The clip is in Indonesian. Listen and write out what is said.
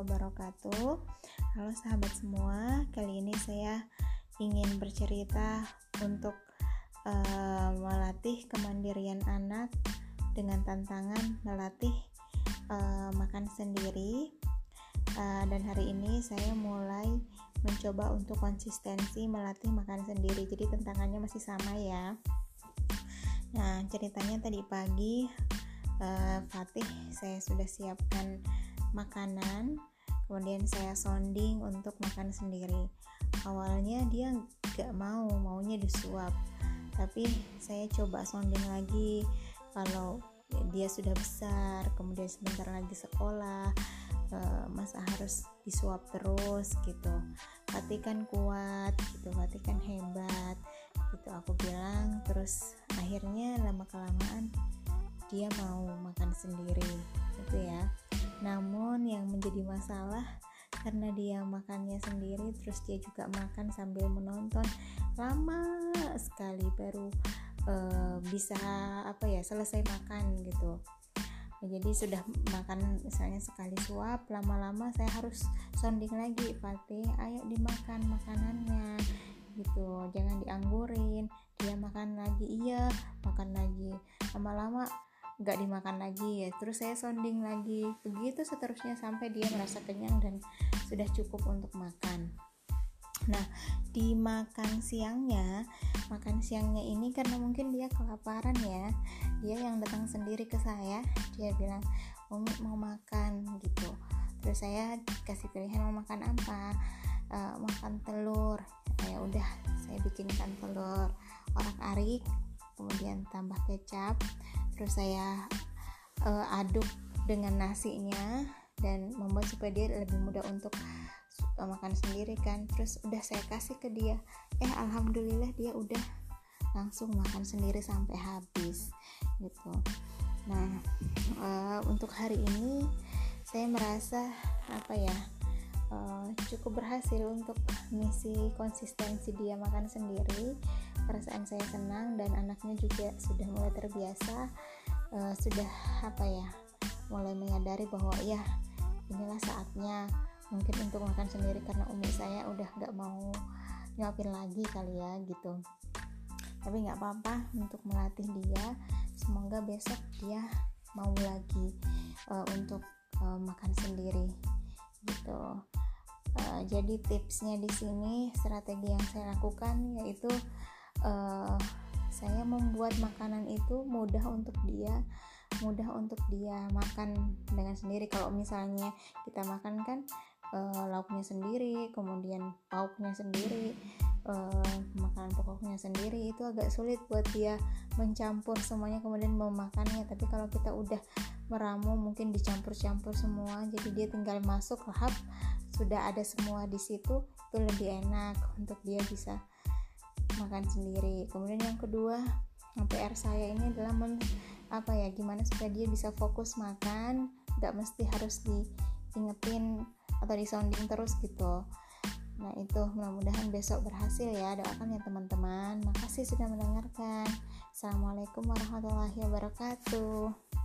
wabarakatuh. Halo sahabat semua Kali ini saya ingin bercerita untuk uh, melatih kemandirian anak Dengan tantangan melatih uh, makan sendiri. Uh, Dan hari ini saya mulai mencoba untuk konsistensi melatih makan sendiri. Jadi tantangannya masih sama ya. Nah ceritanya tadi pagi uh, Fatih saya sudah siapkan makanan kemudian saya sounding untuk makan sendiri. Awalnya dia gak mau maunya disuap. Tapi saya coba sounding lagi. Kalau dia sudah besar kemudian sebentar lagi sekolah uh, masa harus disuap terus gitu. Fatih kan kuat gitu Fatih kan hebat gitu. Aku bilang terus akhirnya lama kelamaan dia mau makan sendiri gitu ya. Namun yang menjadi masalah karena dia makannya sendiri terus dia juga makan sambil menonton lama sekali baru uh, bisa apa ya selesai makan gitu. Jadi sudah makan misalnya sekali suap lama-lama saya harus sounding lagi Fatih ayo dimakan makanannya gitu. Jangan dianggurin dia makan lagi. Iya makan lagi. Lama-lama nggak dimakan lagi ya. Terus saya sounding lagi. Begitu seterusnya sampai dia merasa kenyang dan sudah cukup untuk makan. Nah di makan siangnya makan siangnya ini karena mungkin dia kelaparan ya. Dia yang datang sendiri ke saya dia bilang umi mau makan gitu. Terus saya kasih pilihan mau makan apa. Uh, makan telur. Ya udah saya bikinkan telur. Orak arik kemudian tambah kecap terus saya uh, aduk dengan nasinya dan membuat supaya dia lebih mudah untuk uh, makan sendiri kan. Terus udah saya kasih ke dia. Eh alhamdulillah dia udah langsung makan sendiri sampai habis gitu. Nah uh, untuk hari ini saya merasa apa ya uh, cukup berhasil untuk misi konsistensi dia makan sendiri. Perasaan saya senang dan anaknya juga sudah mulai terbiasa uh, sudah apa ya mulai menyadari bahwa ya inilah saatnya mungkin untuk makan sendiri karena umi saya udah nggak mau nyuapin lagi kali ya gitu. Tapi nggak apa-apa untuk melatih dia. Semoga besok dia mau lagi uh, untuk uh, makan sendiri gitu uh, jadi tipsnya di sini strategi yang saya lakukan yaitu uh, saya membuat makanan itu mudah untuk dia mudah untuk dia makan dengan sendiri. Kalau misalnya kita makan kan uh, lauknya sendiri kemudian pauknya sendiri uh, makanan pokoknya sendiri itu agak sulit buat dia mencampur semuanya kemudian memakannya. Tapi kalau kita udah meramu mungkin dicampur-campur semua jadi dia tinggal masuk lahap sudah ada semua di situ itu lebih enak untuk dia bisa makan sendiri. Kemudian yang kedua PR saya ini adalah men, apa ya gimana supaya dia bisa fokus makan nggak mesti harus diingetin atau disounding terus gitu. Nah itu mudah-mudahan besok berhasil ya doakan ya teman-teman. Makasih sudah mendengarkan. Assalamualaikum warahmatullahi wabarakatuh